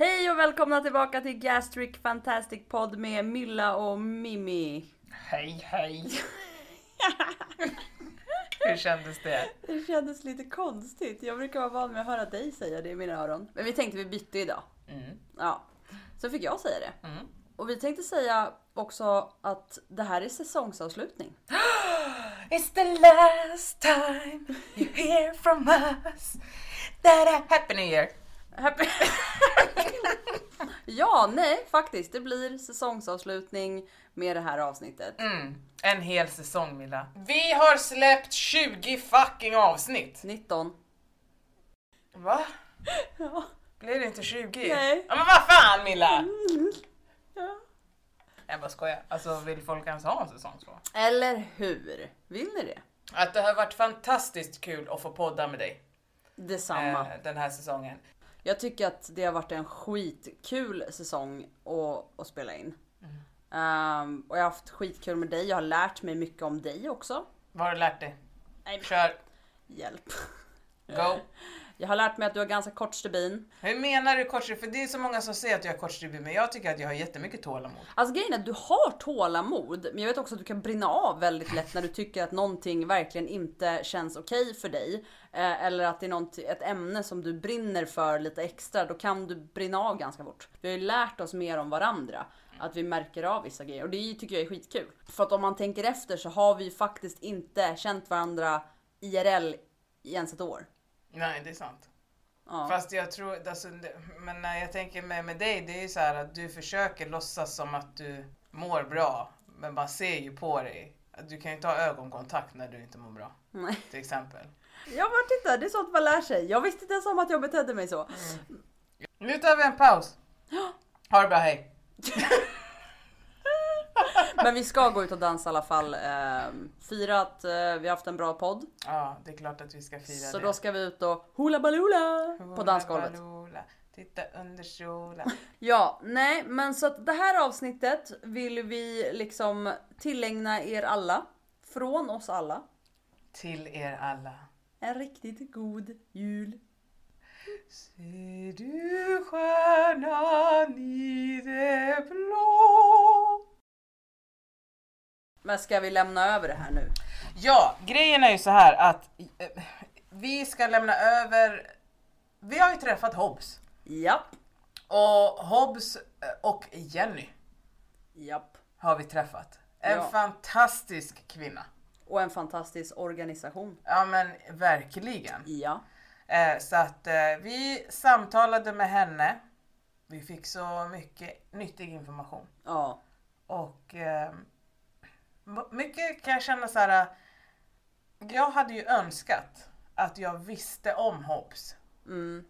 Hej och välkomna tillbaka till Gastric Fantastic Podd med Milla och Mimmi. Hej hej! Hur kändes det? Det kändes lite konstigt. Jag brukar vara van med att höra dig säga det i mina öron. Men vi tänkte vi bytte idag. Mm. Ja. Så fick jag säga det. Mm. Och vi tänkte säga också att det här är säsongsavslutning. It's the last time you hear from us that I happy new year! Ja, nej faktiskt. Det blir säsongsavslutning med det här avsnittet. Mm. En hel säsong Milla. Vi har släppt 20 fucking avsnitt! 19. Va? Ja. Blir det inte 20? Nej. Ja men vad fan Milla! ja. Jag bara skojar. Alltså vill folk ens ha en säsong två? Eller hur? Vill ni det? Att det har varit fantastiskt kul att få podda med dig Detsamma. eh, den här säsongen. Jag tycker att det har varit en skitkul säsong att, att spela in. Ehm, och jag har haft skitkul med dig. Jag har lärt mig mycket om dig också. Vad har du lärt dig? Nej, Kör! Hjälp. Go! Jag har lärt mig att du har ganska kort stubin. Hur menar du kortstubin? För det är så många som säger att jag har kortstubin men jag tycker att jag har jättemycket tålamod. Alltså grejen är att du har tålamod, men jag vet också att du kan brinna av väldigt lätt när du tycker att någonting verkligen inte känns okej för dig. Eh, eller att det är ett ämne som du brinner för lite extra, då kan du brinna av ganska fort. Vi har ju lärt oss mer om varandra. Att vi märker av vissa grejer och det tycker jag är skitkul. För att om man tänker efter så har vi faktiskt inte känt varandra IRL i ens ett år. Nej det är sant. Ja. Fast jag tror, alltså, men när jag tänker med, med dig, det är ju så här att du försöker låtsas som att du mår bra. Men man ser ju på dig att du kan ju inte ha ögonkontakt när du inte mår bra. Nej. Till exempel. Ja men titta, det är sånt man lär sig. Jag visste inte ens om att jag betedde mig så. Nu tar vi en paus. Ha det bra, hej. Men vi ska gå ut och dansa i alla fall. Eh, fira att eh, vi har haft en bra podd. Ja, det är klart att vi ska fira Så det. då ska vi ut och hula baloola på dansgolvet. Hula, Titta under solen. Ja, nej men så att det här avsnittet vill vi liksom tillägna er alla. Från oss alla. Till er alla. En riktigt god jul. Ser du stjärnan i det blå? Men ska vi lämna över det här nu? Ja, grejen är ju så här att eh, vi ska lämna över... Vi har ju träffat Hobbs. Japp, Och Hobbs eh, och Jenny japp. har vi träffat. En Ja. fantastisk kvinna. Och en fantastisk organisation. Ja men verkligen. Ja. Eh, så att eh, vi samtalade med henne. Vi fick så mycket nyttig information. Ja. Och eh, m- mycket kan jag känna så här. eh, Jag hade ju önskat att jag visste om Hobbs. Mm.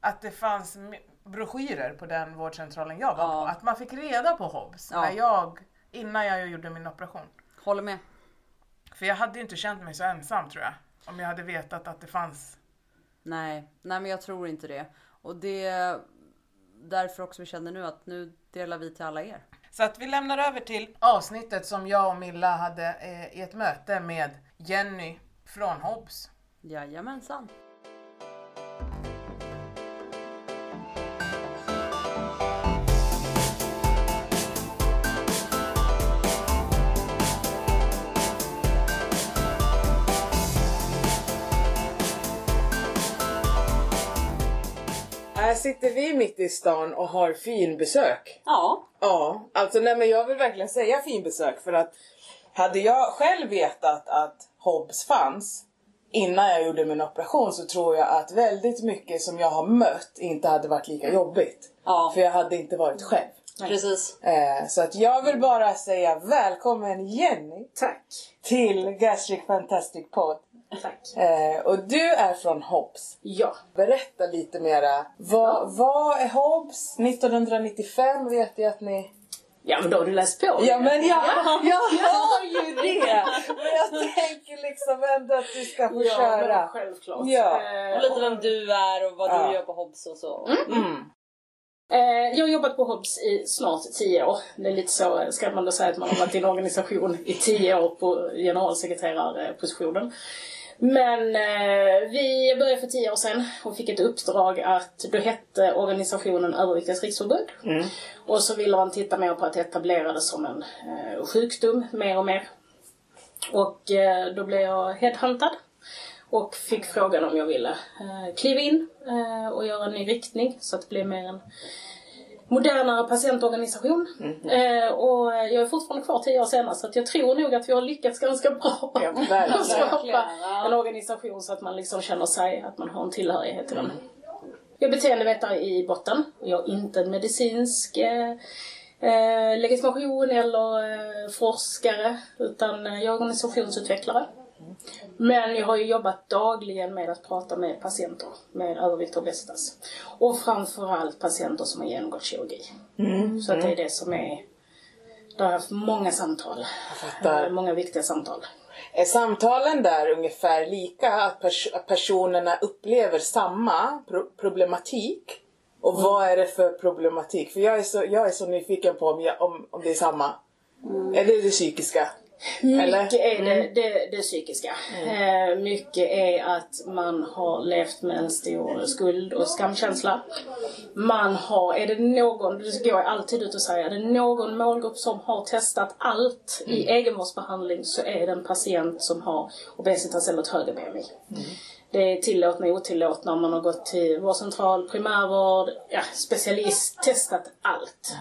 Att det fanns broschyrer på den vårdcentralen jag var Ja. på. Att man fick reda på Hobbs Ja. när jag, innan jag gjorde min operation. Håller med. För jag hade ju inte känt mig så ensam tror jag. Om jag hade vetat att det fanns. Nej, nej men jag tror inte det. Och det är därför också vi känner nu att nu delar vi till alla er. Så att vi lämnar över till avsnittet som jag och Milla hade eh, i ett möte med Jenny från Hobbs. Jajamensan. Sitter vi mitt i stan och har finbesök. Ja. Ja, alltså nej men jag vill verkligen säga finbesök för att hade jag själv vetat att Hobbs fanns innan jag gjorde min operation så tror jag att väldigt mycket som jag har mött inte hade varit lika jobbigt. Ja. För jag hade inte varit själv. Precis. Eh, så att jag vill bara säga välkommen Jenny Tack. till Gastric Fantastic Pod. Tack. Eh, och du är från Hobbs. Ja. Berätta lite mera. Vad, vad är Hobbs? 1995 vet jag att ni... Ja men då har du läst på. Ja men jag, jag hör ju det! Men jag tänker liksom ändå att du ska få Ja, köra. men självklart. Ja. Eh, Och lite vem du är och vad Ja. du gör på Hobbs och så. Mm. Eh, jag har jobbat på Hobbs i snart tio år. Det är lite så, ska man då säga att man har varit i en organisation i tio år på generalsekreterarpositionen. Men eh, vi började för tio år sedan och fick ett uppdrag att, då hette organisationen Överviktigas riksförbund. Och så ville man titta mer på att etablera det som en eh, sjukdom mer och mer. Och eh, då blev jag headhuntad och fick frågan om jag ville eh, kliva in eh, och göra en ny riktning så att det blev mer en modernare patientorganisation. Eh, och jag är fortfarande kvar tio år senare så att jag tror nog att vi har lyckats ganska bra Ja, verkligen. att skapa en organisation så att man liksom känner sig, att man har en tillhörighet till den. Jag är beteendevetare i botten och jag har inte en medicinsk eh, eh, legitimation eller eh, forskare utan eh, jag är organisationsutvecklare. Men jag har ju jobbat dagligen med att prata med patienter med övervikt och obesitas. Och framförallt patienter som har genomgått kirurgi. Så att det är det som är... Där har jag haft många samtal. Eh, Många viktiga samtal. Är samtalen där ungefär lika? Att, pers- att personerna upplever samma pro- problematik? Och vad är det för problematik? För jag är så, jag är så nyfiken på om, jag, om, om det är samma. Är det det psykiska? Eller? Mycket är det, det, det psykiska. Eh, mycket är att man har levt med en stor skuld och skamkänsla. Man har, är det någon, det går jag alltid ut och säger, är det någon målgrupp som har testat allt i egenvårdsbehandling så är det en patient som har obesitas eller ett högre BMI. Det är tillåtna och otillåtna om man har gått till vårdcentral, primärvård, ja, specialist, testat allt.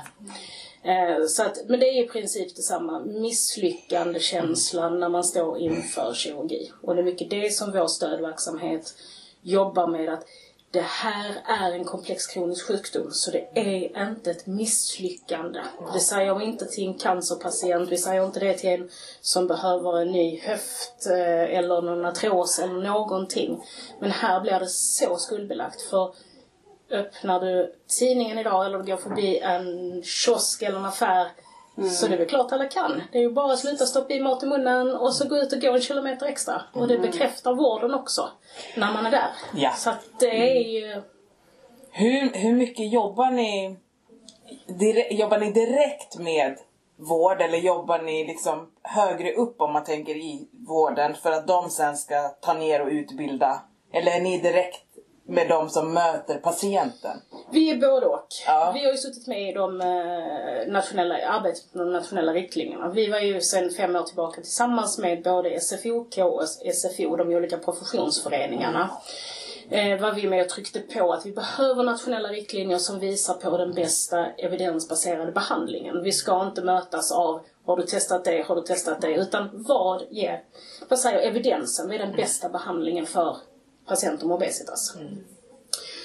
Eh, Så att, men det är i princip detsamma, misslyckandekänslan när man står inför kirurgi. Och det är mycket det som vår stödverksamhet jobbar med att det här är en komplex kronisk sjukdom så det är inte ett misslyckande. Det säger vi inte till en cancerpatient, vi säger inte det till en som behöver en ny höft eh, eller någon artros eller någonting. Men här blir det så skuldbelagt för öppnar du tidningen idag eller går förbi en kiosk eller en affär så det är väl klart alla kan. Det är ju bara att sluta stoppa i mat i munnen och så gå ut och gå en kilometer extra. Och det bekräftar vården också när man är där. Ja. Så att det är ju... Hur, hur mycket jobbar ni, dire, jobbar ni direkt med vård eller jobbar ni liksom högre upp om man tänker i vården för att de sen ska ta ner och utbilda? Eller är ni direkt med de som möter patienten? Vi är både och. Ja. Vi har ju suttit med i de eh, nationella, arbetet med de nationella riktlinjerna. Vi var ju sedan fem år tillbaka tillsammans med både SFOK och SFO, de olika professionsföreningarna. Eh, var vi med och tryckte på att vi behöver nationella riktlinjer som visar på den bästa evidensbaserade behandlingen. Vi ska inte mötas av har du testat det, har du testat det, utan vad ger, vad säger evidensen, vad är den bästa behandlingen för patienter med obesitas?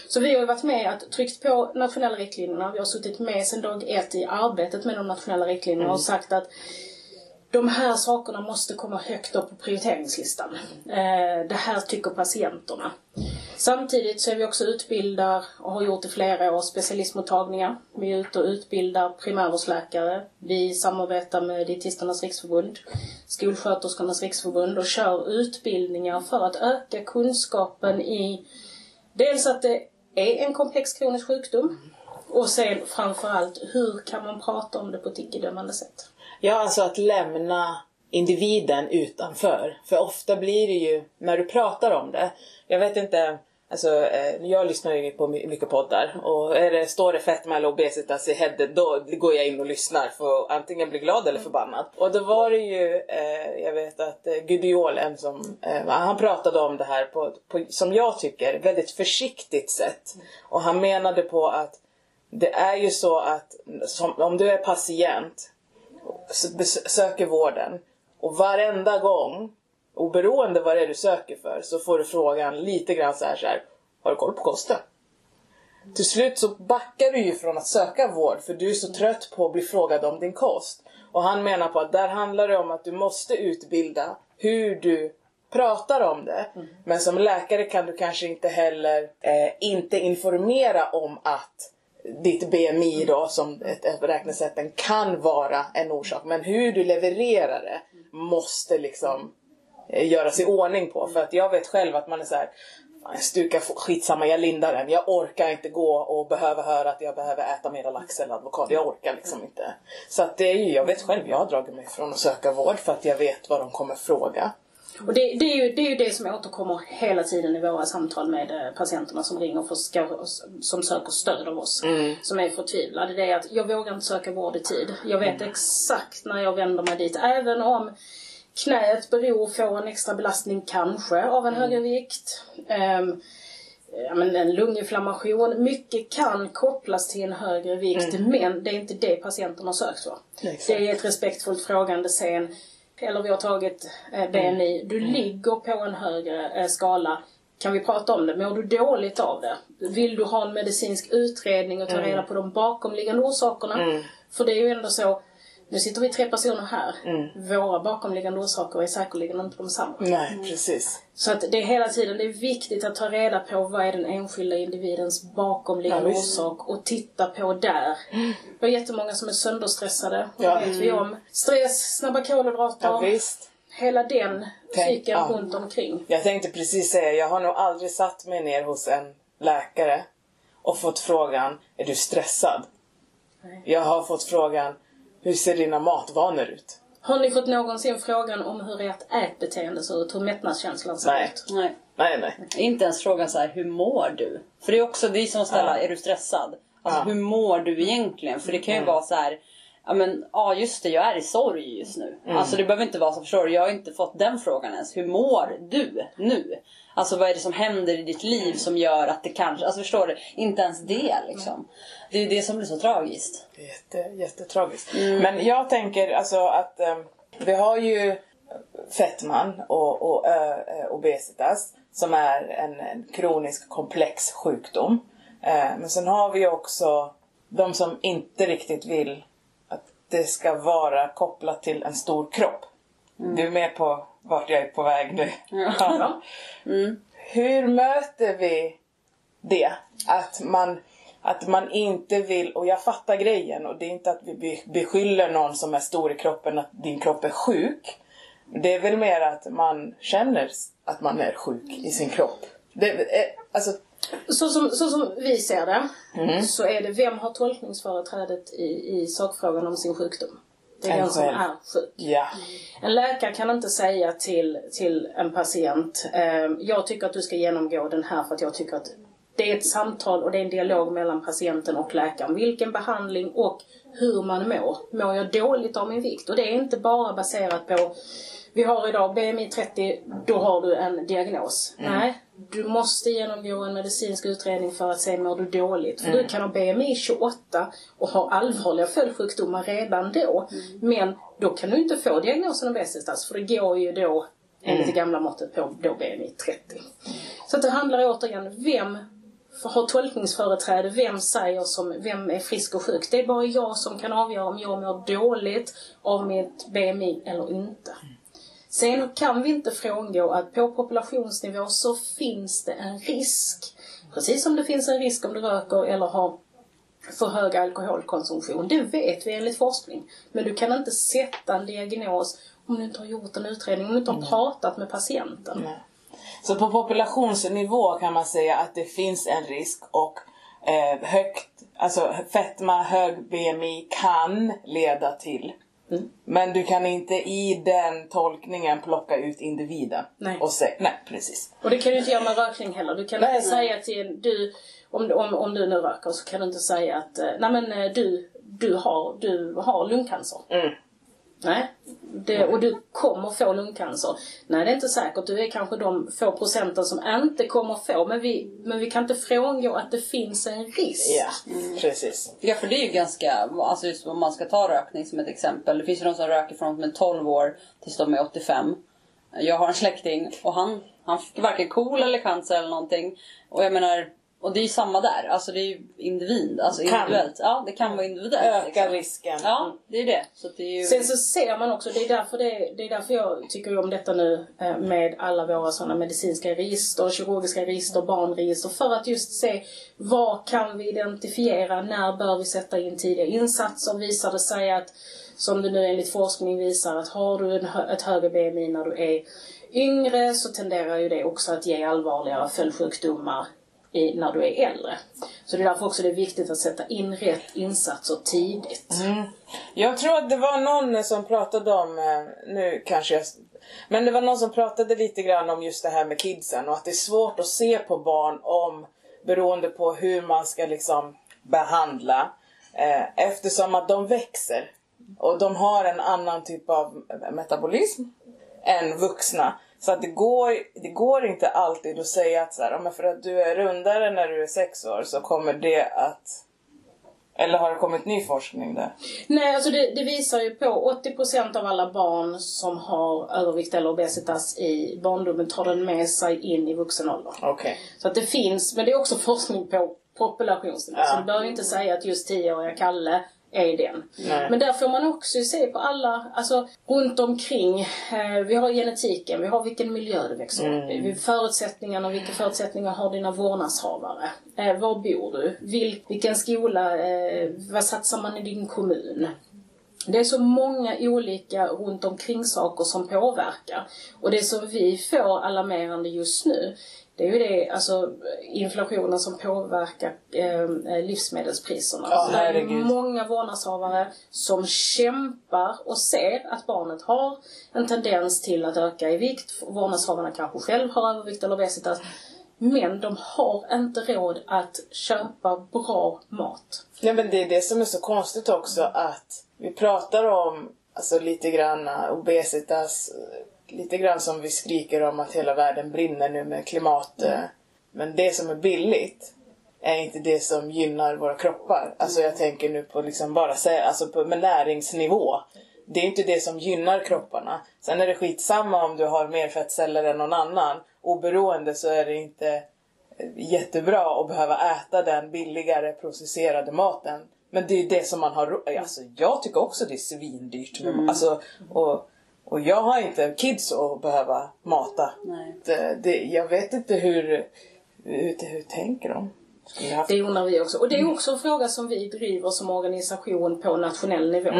Så vi har ju varit med att tryckt på nationella riktlinjerna. Vi har suttit med sedan dag ett i arbetet med de nationella riktlinjerna och sagt att de här sakerna måste komma högt upp på prioriteringslistan. Eh, det här tycker patienterna. Samtidigt så är vi också utbildar och har gjort i flera år specialistmottagningar. Vi är ute och utbildar primärvårdsläkare. Vi samarbetar med Dietisternas riksförbund, Skolsköterskornas riksförbund och kör utbildningar för att öka kunskapen i dels att det är en komplex kronisk sjukdom och sen framförallt hur kan man prata om det på ett icke-dömande sätt. Ja, alltså att lämna individen utanför. För ofta blir det ju, när du pratar om det, jag vet inte, alltså eh, jag lyssnar ju på mycket poddar och är det, står det fetma eller obesitas i headet då går jag in och lyssnar för att antingen bli glad eller förbannad. Och då var det ju, eh, jag vet att eh, Gudiol, en som, eh, han pratade om det här på, på, som jag tycker, väldigt försiktigt sätt. Och han menade på att det är ju så att som, om du är patient söker vården och varenda gång, oberoende vad det är du söker för, så får du frågan lite grann så här, så här har du koll på kosten? Till slut så backar du ju från att söka vård för du är så trött på att bli frågad om din kost. Och han menar på att där handlar det om att du måste utbilda hur du pratar om det. Men som läkare kan du kanske inte heller eh, inte informera om att ditt BMI då som ett, ett räknesätten kan vara en orsak. Men hur du levererar det måste liksom eh, göras i ordning på. För att jag vet själv att man är så här. stuka jag skitsamma, jag lindar den. Jag orkar inte gå och behöva höra att jag behöver äta mera lax eller advokat. Jag orkar liksom inte. Så att det är ju, jag vet själv, jag har dragit mig från att söka vård för att jag vet vad de kommer fråga. Och det, det, är ju, det är ju det som återkommer hela tiden i våra samtal med eh, patienterna som ringer för, ska, som söker stöd av oss. Som är förtvivlade. Det är att jag vågar inte söka vård i tid. Jag vet exakt när jag vänder mig dit. Även om knät beror, får en extra belastning kanske av en högre vikt. Ehm, ja, men en lunginflammation. Mycket kan kopplas till en högre vikt men det är inte det patienten har sökt för. Exakt. Det är ett respektfullt frågande sen. Eller vi har tagit eh, BMI. Du ligger på en högre eh, skala. Kan vi prata om det? Mår du dåligt av det? Vill du ha en medicinsk utredning och ta reda på de bakomliggande orsakerna? För det är ju ändå så, nu sitter vi tre personer här. Våra bakomliggande orsaker är säkerligen inte de samma. Nej, precis. Så att det är hela tiden, det är viktigt att ta reda på vad är den enskilda individens bakomliggande Ja, orsak och titta på där. Det är jättemånga som är sönderstressade, Ja. det vet vi om. Stress, snabba kolhydrater, Ja, visst. hela den Tänk- cykeln ja. runt omkring. Jag tänkte precis säga, jag har nog aldrig satt mig ner hos en läkare och fått frågan, är du stressad? Nej. Jag har fått frågan, hur ser dina matvanor ut? Har ni fått någonsin frågan om hur ert ätbeteende ser ut? Hur mättnadskänslan ser Nej. ut? Nej. Nej, nej. Inte ens frågan så här, hur mår du? För det är också, är som ställa, Ja. är du stressad? Alltså Ja. hur mår du egentligen? För det kan ju vara så här, ja men ja just det, jag är i sorg just nu. Alltså det behöver inte vara så, förstår du? Jag har inte fått den frågan ens. Hur mår du nu? Alltså vad är det som händer i ditt liv som gör att det kanske, alltså förstår du? Inte ens det liksom. Det är ju det som blir så tragiskt. Jätte, jättetragiskt. Men jag tänker alltså att eh, vi har ju fetman och, och ö, obesitas som är en, en kronisk komplex sjukdom. Eh, men sen har vi också de som inte riktigt vill att det ska vara kopplat till en stor kropp. Du är med på vart jag är på väg nu. Ja. Hur möter vi det? Att man, att man inte vill, och jag fattar grejen och det är inte att vi be- beskyller någon som är stor i kroppen att din kropp är sjuk. Det är väl mer att man känner att man är sjuk i sin kropp. Det, är, alltså, Så som, så som vi ser det, Mm. så är det vem har tolkningsföreträdet i, i sakfrågan om sin sjukdom? Det är En den som själv. är sjuk. ja. En läkare kan inte säga till, till en patient, eh, jag tycker att du ska genomgå den här för att jag tycker att det är ett samtal och det är en dialog mellan patienten och läkaren. Vilken behandling och hur man mår. Mår jag dåligt av min vikt? Och det är inte bara baserat på vi har idag BMI 30, då har du en diagnos. Nej, du måste genomgå en medicinsk utredning för att se mår du dåligt. För du kan ha BMI 28 och ha allvarliga följdsjukdomar redan då. Men då kan du inte få diagnosen obesitas för det går ju då enligt det gamla måttet på då BMI 30. Så det handlar återigen, vem har tolkningsföreträde, vem säger som, vem är frisk och sjuk? Det är bara jag som kan avgöra om jag mår dåligt av mitt BMI eller inte. Sen kan vi inte frångå att på populationsnivå så finns det en risk. Precis som det finns en risk om du röker eller har för hög alkoholkonsumtion. Det vet vi enligt forskning. Men du kan inte sätta en diagnos om du inte har gjort en utredning, om du inte har pratat med patienten. Så på populationsnivå kan man säga att det finns en risk och eh, högt, alltså fetma, hög BMI kan leda till. Men du kan inte i den tolkningen plocka ut individen. Nej. Och säga, nej precis. Och det kan du inte göra med rökning heller. Du kan Nej, inte nej. säga till du, om, om, om du nu röker så kan du inte säga att, eh, nej men eh, du, du har, du har lungcancer. Mm. Nej. Det, och du kommer få lungcancer. Nej, det är inte säkert. Du är kanske de få procenten som inte kommer få. Men vi, men vi kan inte frångå att det finns en risk. Ja, precis. Ja för det är ju ganska, alltså just om man ska ta rökning som ett exempel. Det finns ju de som röker från är 12 år tills de är 85. Jag har en släkting och han, han fick varken KOL eller cancer eller någonting. Och jag menar, och det är ju samma där. Alltså det är ju individ, alltså Kan. individuellt. Ja det kan vara individuellt. Öka liksom. risken. Ja det är det. Så det är ju... Sen så ser man också, det är därför, det, det är därför jag tycker om detta nu eh, med alla våra sådana medicinska register, kirurgiska register, barnregister. För att just se vad kan vi identifiera, när bör vi sätta in tidiga insatser? Visar det sig att, som det nu enligt forskning visar, att har du en, ett högre BMI när du är yngre så tenderar ju det också att ge allvarligare följdsjukdomar i, när du är äldre. Så det är därför också det är viktigt att sätta in rätt insatser tidigt. Mm. Jag tror att det var någon som pratade om, eh, nu kanske jag Men det var någon som pratade lite grann om just det här med kidsen och att det är svårt att se på barn om beroende på hur man ska liksom behandla eh, eftersom att de växer och de har en annan typ av metabolism än vuxna. Så att det går, det går inte alltid att säga att så här, "Ja, men för att du är rundare när du är sex år så kommer det att... Eller har det kommit ny forskning där? Nej, alltså det, det visar ju på 80% av alla barn som har övervikt eller obesitas i barndomen tar den med sig in i vuxen ålder. Okej. Så att det finns, men det är också forskning på populationsnivå. Ja. Så du behöver inte säga att just 10-åriga Kalle är den. Nej. Men där får man också se på alla, alltså runt omkring. Eh, vi har genetiken, vi har vilken miljö du växer upp i. Vi- Förutsättningarna, vilka förutsättningar har dina vårdnadshavare? Eh, var bor du? Vil, vilken skola, eh, vad satsar man i din kommun? Det är så många olika runt omkring saker som påverkar. Och det som vi får alarmerande just nu, det är ju det, alltså inflationen som påverkar eh, livsmedelspriserna. Ja, det är många vårdnadshavare som kämpar och ser att barnet har en tendens till att öka i vikt. Vårdnadshavarna kanske själv har övervikt eller obesitas. Men de har inte råd att köpa bra mat. Ja men det är det som är så konstigt också att vi pratar om alltså lite grann uh, obesitas, uh, lite grann som vi skriker om att hela världen brinner nu med klimat. uh, Men det som är billigt är inte det som gynnar våra kroppar. Alltså jag tänker nu på liksom bara alltså på med näringsnivå. Det är inte det som gynnar kropparna. Sen är det skitsamma om du har mer fettceller än någon annan. Oberoende så är det inte jättebra att behöva äta den billigare processerade maten. Men det är det som man har alltså, Jag tycker också det är svindyrt. Med, alltså, och, och jag har inte kids att behöva mata. Nej. Det, det, jag vet inte hur, hur, hur tänker de? Det undrar vi också. Och det är också en fråga som vi driver som organisation på nationell nivå.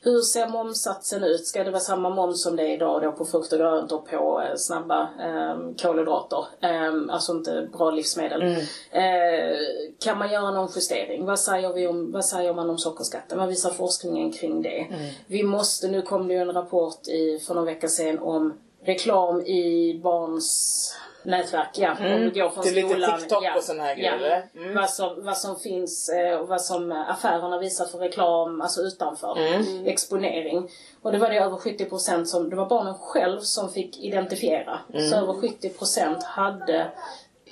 Hur ser momssatsen ut? Ska det vara samma moms som det är idag då på frukt och grönt och på eh, snabba eh, kolhydrater? Eh, alltså inte bra livsmedel. Eh, kan man göra någon justering? Vad säger, vi om, vad säger man om sockerskatten? Vad visar forskningen kring det? Vi måste, nu kom det ju en rapport i, för någon vecka sedan om reklam i barns nätverk, ja. Om du går från Det är lite skolan. TikTok ja, och sån här grejer, ja. Mm. Vad, som, vad som finns och vad som affärerna visar för reklam, alltså utanför. Mm. Exponering. Och det var det över 70% som, det var barnen själv som fick identifiera. Mm. Så över 70% hade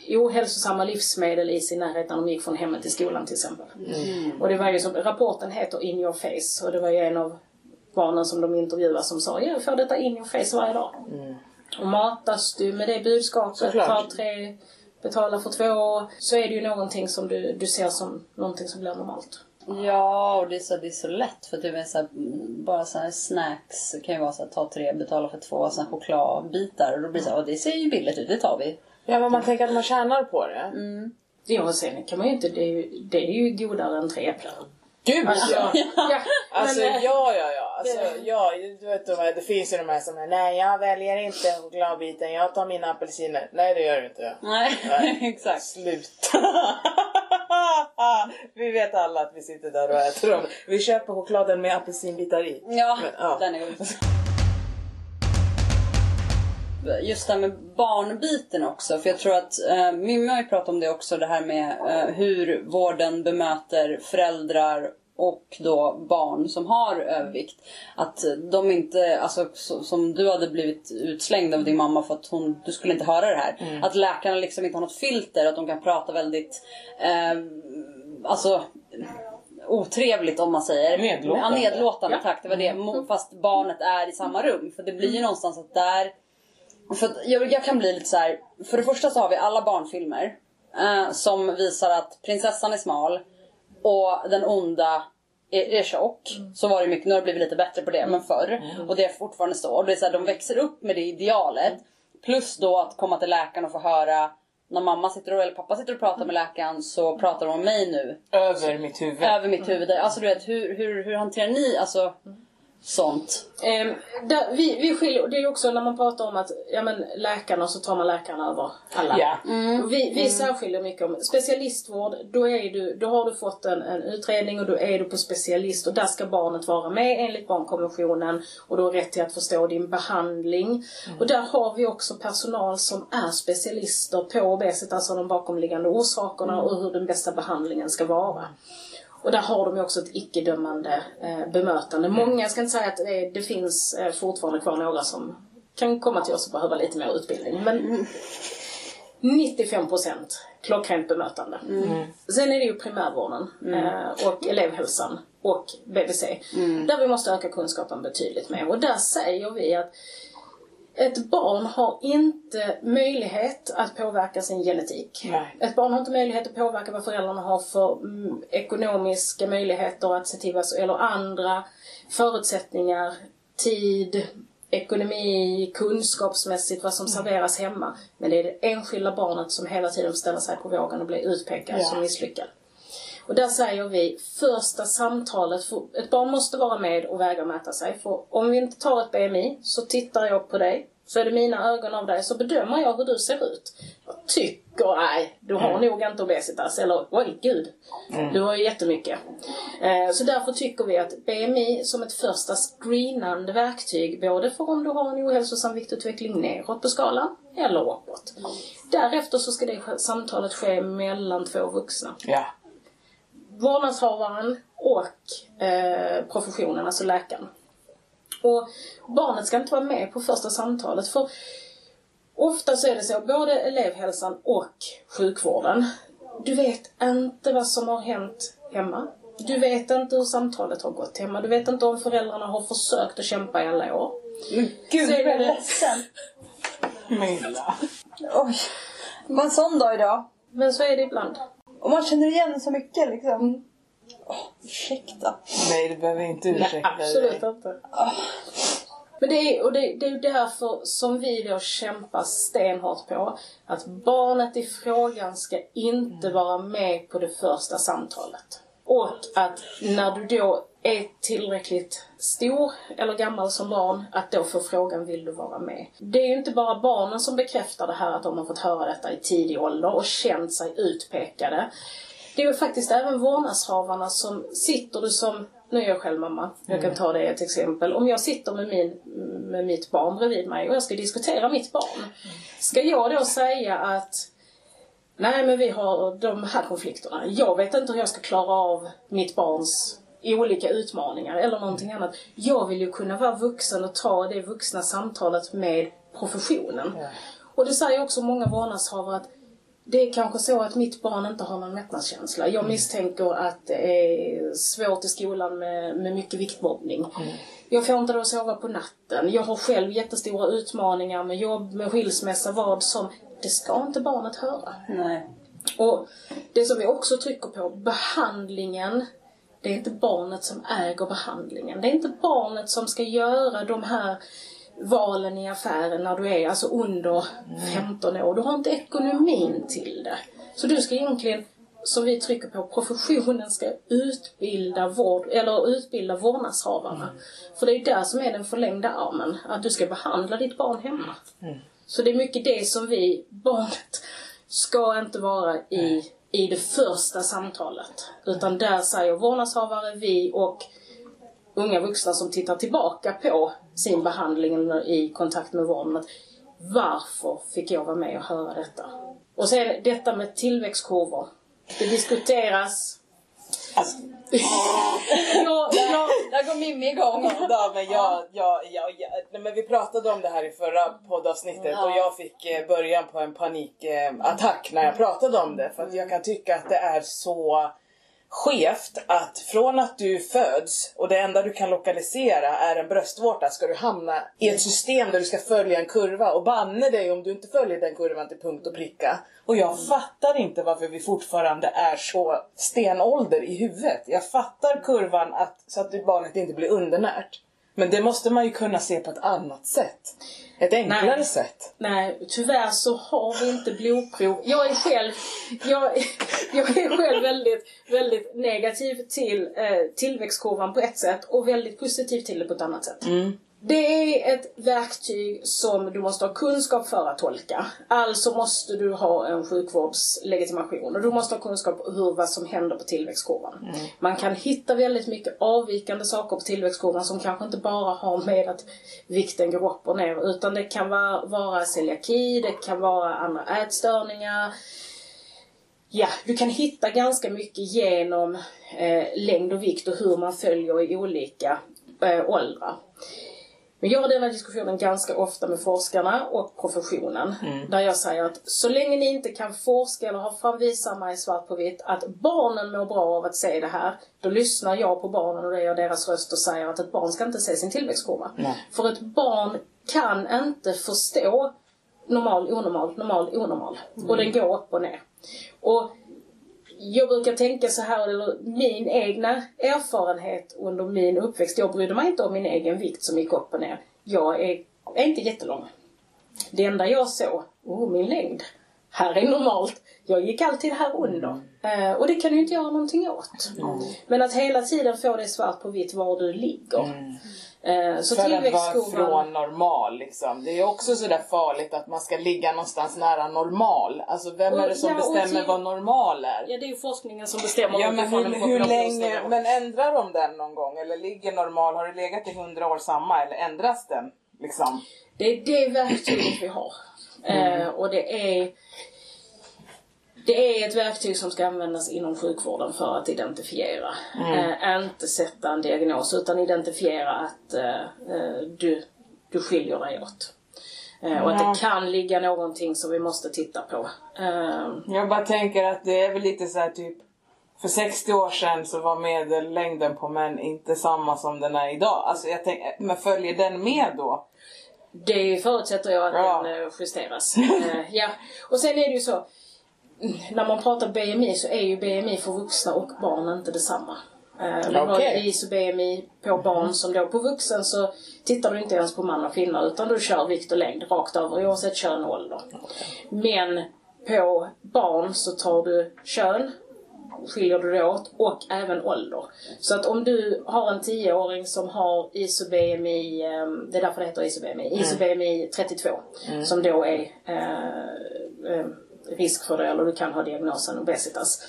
ohälsosamma livsmedel i sin närhet när de gick från hemmet till skolan till exempel. Mm. Och det var ju som, rapporten heter In your face och det var ju en av barnen som de intervjuade som sa, jag får detta in your face varje dag. Och matas du med det budskapet, Såklart. tar tre, betalar för två, så är det ju någonting som du, du ser som någonting som blir normalt. Ja, och det är så, det är så lätt för typ så här, mm, bara så här snacks kan ju vara så här, ta tre, betala för två, såna chokladbitar och då blir det så här, "Åh, det ser ju billigt ut, det tar vi. Ja men man tänker att man tjänar på det. Ja, och sen kan man ju inte, det är ju, det är ju godare än tre äpplen. Gud Alltså, ja! ja, Alltså men, eh, ja, ja, ja. Alltså, ja du vet, det finns ju de här som är nej jag väljer inte chokladbiten, jag tar mina apelsiner. Nej det gör du inte. Nej, Nej. exakt. Sluta! vi vet alla att vi sitter där och äter dem. Vi köper chokladen med apelsinbitar i. Ja, Men, ja. den är god. Just det här med barnbiten också, för jag tror att eh, Mimmi har ju pratat om det också, det här med eh, hur vården bemöter föräldrar och då barn som har övervikt. Att de inte, alltså så, som du hade blivit utslängd av din mamma för att hon, du skulle inte höra det här. Att läkarna liksom inte har något filter, att de kan prata väldigt, eh, alltså otrevligt om man säger. Nedlåtande. Ja, nedlåtande, tack. Det var det. Mo- Fast barnet är i samma rum. För det blir ju någonstans att där... För jag, jag kan bli lite så här. För det första så har vi alla barnfilmer eh, som visar att prinsessan är smal och den onda är, är tjock. Så var det mycket, nu har det blivit lite bättre på det, men förr. Och det är fortfarande så. Och det är så här, de växer upp med det idealet. Plus då att komma till läkaren och få höra när mamma sitter och, eller pappa sitter och pratar med läkaren så pratar de om mig nu Över mitt huvud. över mitt huvud. Alltså du vet, hur, hur, hur hanterar ni, alltså sånt? Ehm, där, vi, vi skiljer, det är ju också när man pratar om att ja, men läkarna så tar man läkarna över alla. Ja. Och Vi, vi särskiljer mycket om specialistvård, då, är du, då har du fått en, en utredning och då är du på specialist och där ska barnet vara med enligt barnkonventionen och du har rätt till att förstå din behandling. Och där har vi också personal som är specialister på obesitas, alltså de bakomliggande orsakerna och hur den bästa behandlingen ska vara. Och där har de ju också ett icke-dömande eh, bemötande. Många, jag ska inte säga att det, det finns eh, fortfarande kvar några som kan komma till oss och behöva lite mer utbildning. Men 95% klockrent bemötande. Sen är det ju primärvården eh, och elevhälsan och BVC. Där vi måste öka kunskapen betydligt mer. Och där säger vi att ett barn har inte möjlighet att påverka sin genetik. Nej. Ett barn har inte möjlighet att påverka vad föräldrarna har för mm, ekonomiska möjligheter att se till vad, eller andra förutsättningar, tid, ekonomi, kunskapsmässigt vad som serveras hemma. Men det är det enskilda barnet som hela tiden ställer sig på vågen och blir utpekad Ja. som misslyckad. Och där säger vi, första samtalet, för ett barn måste vara med och väga och mäta sig. För om vi inte tar ett BMI så tittar jag på dig, så är det mina ögon av dig, så bedömer jag hur du ser ut. Jag tycker, nej, du har nog inte obesitas. Eller, oj gud, du har ju jättemycket. Eh, så därför tycker vi att BMI som ett första screenande verktyg, både för om du har en ohälsosam viktutveckling neråt på skalan, eller uppåt. Därefter så ska det samtalet ske mellan två vuxna Ja. Vårdnadshavaren och eh, professionen, alltså läkaren. Och barnet ska inte vara med på första samtalet för ofta så är det så, både elevhälsan och sjukvården, du vet inte vad som har hänt hemma. Du vet inte hur samtalet har gått hemma. Du vet inte om föräldrarna har försökt att kämpa i alla år. Men gud, Så är jag är det- ledsen. Milla. Oj. Det var en sån dag idag. Men så är det ibland. Och man känner igen så mycket liksom. Åh, ursäkta. Nej, du behöver inte ursäkta Absolut dig. inte. Men det är, och det, det är ju därför som vi då kämpar stenhårt på att barnet i frågan ska inte vara med på det första samtalet. Och att när du då är tillräckligt stor eller gammal som barn, att då få frågan vill du vara med. Det är ju inte bara barnen som bekräftar det här att de har fått höra detta i tidig ålder och känt sig utpekade. Det är ju faktiskt även vårdnadshavarna som sitter du som, nu är jag själv mamma, jag kan ta det ett exempel. Om jag sitter med, min, med mitt barn bredvid mig och jag ska diskutera mitt barn. Ska jag då säga att Nej men vi har de här konflikterna. Jag vet inte hur jag ska klara av mitt barns olika utmaningar eller någonting annat. Jag vill ju kunna vara vuxen och ta det vuxna samtalet med professionen. Och det säger också många vårdnadshavare att det är kanske så att mitt barn inte har någon mättnadskänsla. Jag misstänker att det är svårt i skolan med, med mycket viktmobbning. Jag får inte då sova på natten. Jag har själv jättestora utmaningar med jobb, med skilsmässa, vad som. Det ska inte barnet höra. Nej. Och det som vi också trycker på, behandlingen. Det är inte barnet som äger behandlingen. Det är inte barnet som ska göra de här valen i affären när du är alltså under 15 år. Du har inte ekonomin till det. Så du ska egentligen, som vi trycker på, professionen ska utbilda vård, eller utbilda vårdnadshavarna. För det är där som är den förlängda armen, att du ska behandla ditt barn hemma. Så det är mycket det som vi, barnet, ska inte vara i, i det första samtalet. Utan där säger vårdnadshavare, vi och unga vuxna som tittar tillbaka på sin behandling i kontakt med vården. Att varför fick jag vara med och höra detta? Och sen detta med tillväxtkurvor. Det diskuteras. Alltså, jag, jag, går Mimmi igång. Ja, men jag, jag, jag, jag, nej, men vi pratade om det här i förra poddavsnittet och jag fick eh, början på en panikattack när jag pratade om det. För att jag kan tycka att det är så skevt att från att du föds och det enda du kan lokalisera är en bröstvårta ska du hamna i ett system där du ska följa en kurva och banne dig om du inte följer den kurvan till punkt och pricka. Och jag fattar inte varför vi fortfarande är så stenålder i huvudet. Jag fattar kurvan att, så att barnet inte blir undernärt. Men det måste man ju kunna se på ett annat sätt. Ett enklare Nej. sätt. Nej, tyvärr så har vi inte blodprov. Jag är själv, jag, jag är själv väldigt, väldigt negativ till eh, tillväxtkurvan på ett sätt och väldigt positiv till det på ett annat sätt. Det är ett verktyg som du måste ha kunskap för att tolka. Alltså måste du ha en sjukvårdslegitimation och du måste ha kunskap om hur, vad som händer på tillväxtkurvan. Man kan hitta väldigt mycket avvikande saker på tillväxtkurvan som kanske inte bara har med att vikten går upp och ner utan det kan vara, vara celiaki, det kan vara andra ätstörningar. Ja, du kan hitta ganska mycket genom eh, längd och vikt och hur man följer i olika eh, åldrar. Men jag har den här diskussionen ganska ofta med forskarna och professionen. Där jag säger att så länge ni inte kan forska eller ha framvisa mig svart på vitt att barnen mår bra av att se det här. Då lyssnar jag på barnen och det är deras röst och säger att ett barn ska inte se sin tillväxtkurva. För ett barn kan inte förstå normal, onormal, normal, onormal. Och den går upp och ner. Och jag brukar tänka så här, eller min egna erfarenhet under min uppväxt. Jag brydde mig inte om min egen vikt som gick upp och ner. Jag är, är inte jättelång. Det enda jag såg, oh min längd. Här är normalt. Jag gick alltid här under. Eh, och det kan du inte göra någonting åt. Men att hela tiden få det svart på vitt var du ligger. Eh, så För att vara från normal liksom. Det är också sådär farligt att man ska ligga någonstans nära normal. Alltså vem Och- är det som ja, bestämmer till- vad normal är? Ja, det är ju forskningen som bestämmer Ja men hur, hur länge, men ändrar de den någon gång? Eller ligger normal, har det legat i hundra år samma eller ändras den? Liksom? Det är det verktyget vi har. Eh, och det är det är ett verktyg som ska användas inom sjukvården för att identifiera. Eh, inte sätta en diagnos utan identifiera att eh, du, du skiljer dig åt. Eh, och att det kan ligga någonting som vi måste titta på. Jag bara tänker att det är väl lite så här typ för 60 år sedan så var medellängden på män inte samma som den är idag. Alltså jag tänker, men följer den med då? Det förutsätter jag att Ja. den justeras. Ja. Och sen är det ju så, mm, när man pratar BMI så är ju BMI för vuxna och barn inte detsamma. Eh, Vi har ju ISO BMI på barn som då på vuxen så tittar du inte ens på man och kvinna utan du kör vikt och längd rakt över oavsett kön och ålder. Men på barn så tar du kön, skiljer du det åt och även ålder. Så att om du har en 10-åring som har ISO-BMI, eh, det är därför det heter ISO-BMI, ISO-BMI 32 som då är eh, eh, risk för det eller du kan ha diagnosen obesitas.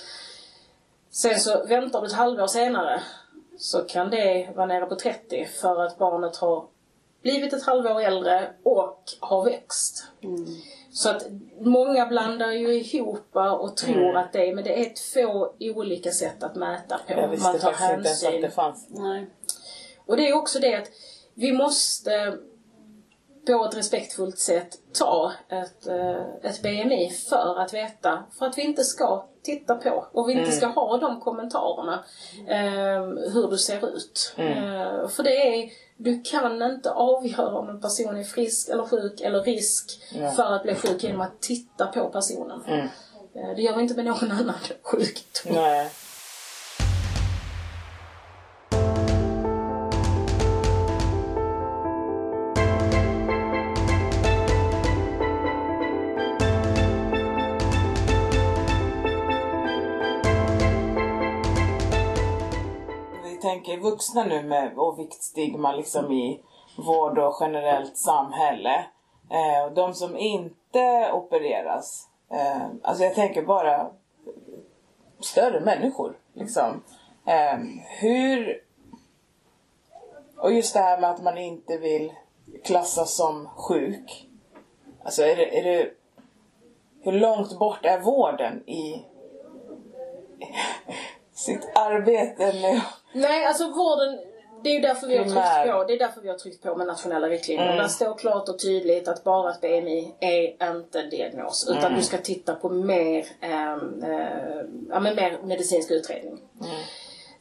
Sen så väntar du ett halvår senare så kan det vara nere på 30 för att barnet har blivit ett halvår äldre och har växt. Så att många blandar ju ihop och tror att det är, men det är två olika sätt att mäta på. Jag visste Man tar inte ens att hänsyn. det fanns. Nej. Och det är också det att vi måste på ett respektfullt sätt ta ett, eh, ett BMI för att veta, för att vi inte ska titta på och vi inte ska ha de kommentarerna eh, hur du ser ut. Eh, för det är, du kan inte avgöra om en person är frisk eller sjuk eller risk Ja. för att bli sjuk genom att titta på personen. Mm. Eh, det gör vi inte med någon annan sjukdom. Nej. Vuxna nu med och viktstigma liksom i vård och generellt samhälle. Eh, och de som inte opereras. Eh, alltså jag tänker bara större människor. Liksom. Eh, hur... Och just det här med att man inte vill klassas som sjuk. Alltså är det, är det... Hur långt bort är vården i sitt arbete med... Nej, alltså vården, det är ju därför vi har tryckt på, det är därför vi har tryckt på med nationella riktlinjer. Mm. Där står klart och tydligt att bara ett BMI är inte en diagnos. Utan Mm. du ska titta på mer, ehm, eh, ja, men mer medicinsk utredning.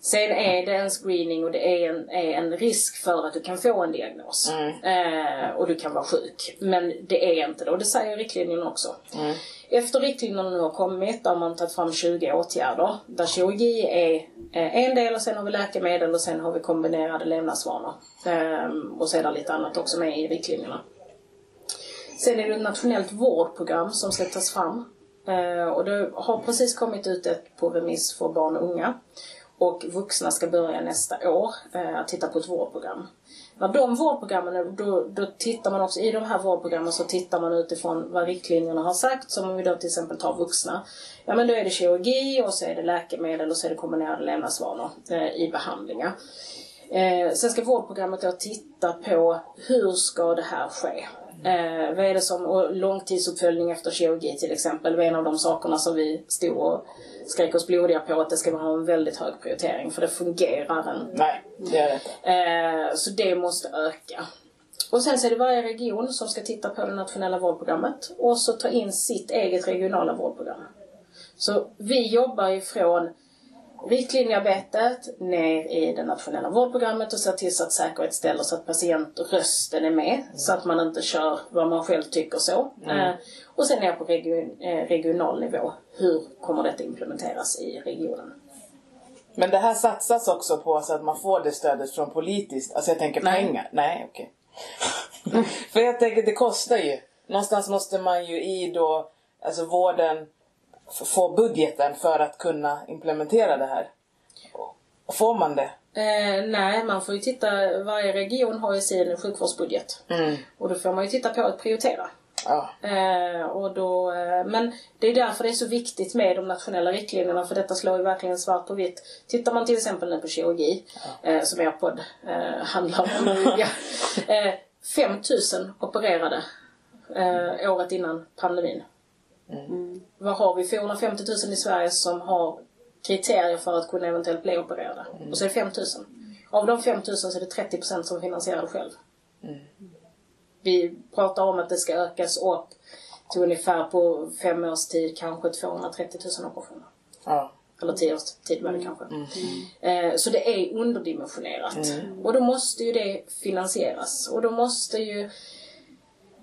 Sen är det en screening och det är en, är en risk för att du kan få en diagnos. Eh, och du kan vara sjuk. Men det är inte det och det säger riktlinjerna också. Efter riktlinjerna nu har kommit har man tagit fram 20 åtgärder. Där kirurgi är eh, en del och sen har vi läkemedel och sen har vi kombinerade levnadsvanor. Eh, och det lite annat också med i riktlinjerna. Sen är det ett nationellt vårdprogram som ska tas fram. Eh, och det har precis kommit ut ett på remiss för barn och unga. Och vuxna ska börja nästa år eh, att titta på ett vårdprogram. När de vårdprogrammen, då, då tittar man också, i de här vårdprogrammen så tittar man utifrån vad riktlinjerna har sagt. Som om vi då till exempel tar vuxna. Ja men då är det kirurgi och så är det läkemedel och så är det kombinerade levnadsvanor eh, i behandlingar. Eh, sen ska vårdprogrammet då titta på hur ska det här ske? Eh, vad är det som, och långtidsuppföljning efter kirurgi till exempel var en av de sakerna som vi stod och skrek oss blodiga på att det ska vara en väldigt hög prioritering för det fungerar inte. Nej, det är det inte. Eh, så det måste öka. Och sen så är det varje region som ska titta på det nationella vårdprogrammet och så ta in sitt eget regionala vårdprogram. Så vi jobbar ifrån riktlinjearbetet ner i det nationella vårdprogrammet och ser till så att säkerhetsställer så att patientrösten är med så att man inte kör vad man själv tycker så. Eh, och sen ner på region, eh, regional nivå. Hur kommer detta implementeras i regionen? Men det här satsas också på så att man får det stödet från politiskt. Alltså jag tänker Nej. pengar. Nej, okej. För jag tänker det kostar ju. Någonstans måste man ju i då, alltså vården, få budgeten för att kunna implementera det här. Får man det? Eh, nej, man får ju titta, varje region har ju sin sjukvårdsbudget. Mm. Och då får man ju titta på att prioritera. Ja. Eh, och då, eh, men det är därför det är så viktigt med de nationella riktlinjerna för detta slår ju verkligen svart på vitt. Tittar man till exempel nu på kirurgi, eh, som er podd eh, handlar om. ja. eh, 5000 opererade eh, året innan pandemin. Vad har vi? 450 000 i Sverige som har kriterier för att kunna eventuellt bli opererade. Och så är det 5000. Av de 5000 så är det 30% som finansierar det själv. Vi pratar om att det ska ökas upp till ungefär på fem års tid kanske 230 000 operationer. ja. Eller tio års tid var det kanske. Eh, så det är underdimensionerat. Och då måste ju det finansieras. Och då måste ju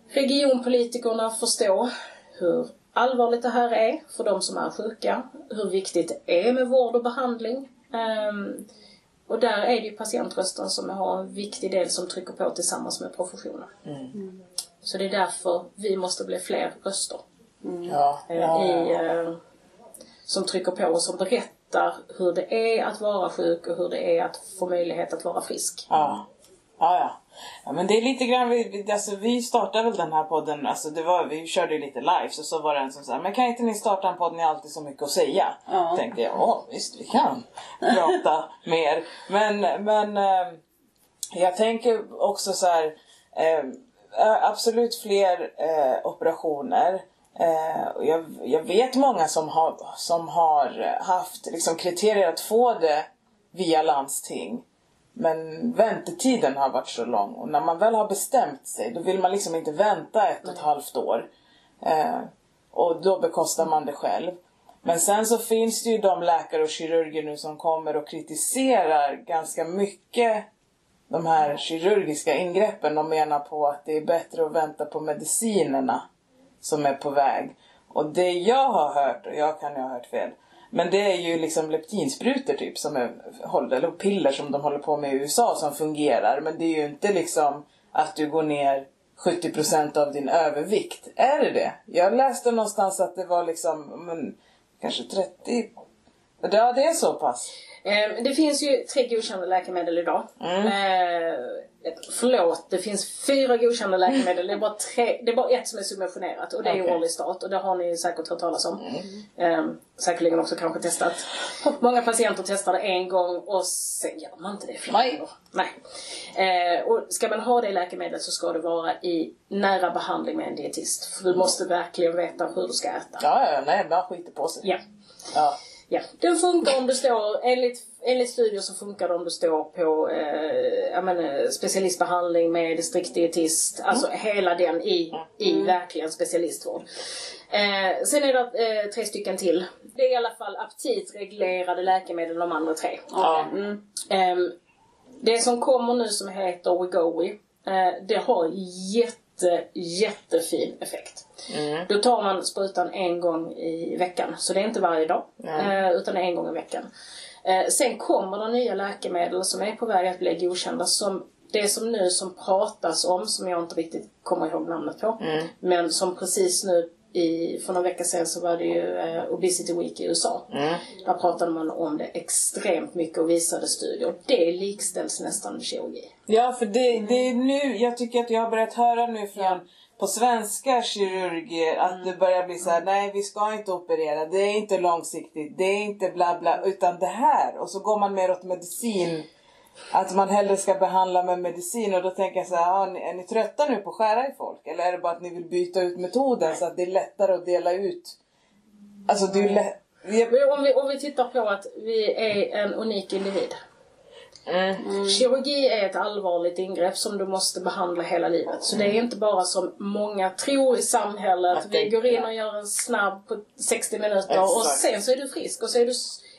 regionpolitikerna förstå hur allvarligt det här är för de som är sjuka. Hur viktigt det är med vård och behandling. Ehm, och där är det ju patientrösten som har en viktig del som trycker på tillsammans med professionen. Så det är därför vi måste bli fler röster Ja. eh, ja, i, ja. eh, som trycker på och som berättar hur det är att vara sjuk och hur det är att få möjlighet att vara frisk. Ja. Ja, ja. men det är lite grann, vi, alltså, vi startade väl den här podden, alltså det var, vi körde ju lite live så, så var det en som sa, men kan inte ni starta en podd, ni har alltid så mycket att säga. Ja. Tänkte jag, ja visst vi kan prata mer. Men, men eh, jag tänker också så här, eh, absolut fler eh, operationer. Och jag, jag vet många som har, som har haft liksom, kriterier att få det via landsting. Men väntetiden har varit så lång och när man väl har bestämt sig då vill man liksom inte vänta ett och ett halvt år. Eh, och då bekostar man det själv. Men sen så finns det ju de läkare och kirurger nu som kommer och kritiserar ganska mycket de här kirurgiska ingreppen. De menar på att det är bättre att vänta på medicinerna som är på väg. Och det jag har hört, och jag kan ju ha hört fel, men det är ju liksom leptinsprutor typ som är, håller- eller piller som de håller på med i USA som fungerar. Men det är ju inte liksom att du går ner 70% av din övervikt. Är det det? Jag läste någonstans att det var liksom, men, kanske 30? Ja, det är så pass. Eh, det finns ju tre godkända läkemedel idag. Eh, förlåt, det finns fyra godkända läkemedel. Det är, bara tre, det är bara ett som är subventionerat och det är Okej. Orlistat och det har ni säkert hört talas om. Eh, säkerligen också kanske testat. Många patienter testar det en gång och sen gör man inte det fler Nej. Nej. Och ska man ha det läkemedlet så ska det vara i nära behandling med en dietist. För du måste verkligen veta hur du ska äta. Ja, ja, nej, man skiter på sig. Ja. Ja. Ja, den funkar om du står, enligt, enligt studier så funkar det om du står på eh, menar, specialistbehandling med distriktdietist, alltså hela den i, i verkligen specialistvård. Eh, sen är det eh, tre stycken till. Det är i alla fall aptitreglerade läkemedel de andra tre. Ja. Mm. Ehm, det som kommer nu som heter Wegovy, eh, det har jätte, jättefin effekt. Mm. Då tar man sprutan en gång i veckan, så det är inte varje dag. Eh, utan en gång i veckan. Eh, sen kommer det nya läkemedel som är på väg att bli godkända som det som nu som pratas om, som jag inte riktigt kommer ihåg namnet på, men som precis nu i, för några veckor sedan så var det ju eh, Obesity Week i USA. Där pratade man om det extremt mycket och visade studier. Det likställs nästan med kirurgi. Ja, för det, det är nu, jag tycker att jag har börjat höra nu från Ja. på svenska kirurger att det börjar bli så här: nej vi ska inte operera, det är inte långsiktigt, det är inte bla bla, utan det här. Och så går man mer åt medicin. Att man hellre ska behandla med medicin och då tänker jag så här, ni- är ni trötta nu på att skära i folk? Eller är det bara att ni vill byta ut metoden så att det är lättare att dela ut? Alltså det är ju lätt... Men Om vi, om vi tittar på att vi är en unik individ. Mm. Kirurgi är ett allvarligt ingrepp som du måste behandla hela livet. Så det är inte bara som många tror i samhället. Att Vi det- går in ja. och gör en snabb på 60 minuter och sen så är du frisk och så är du,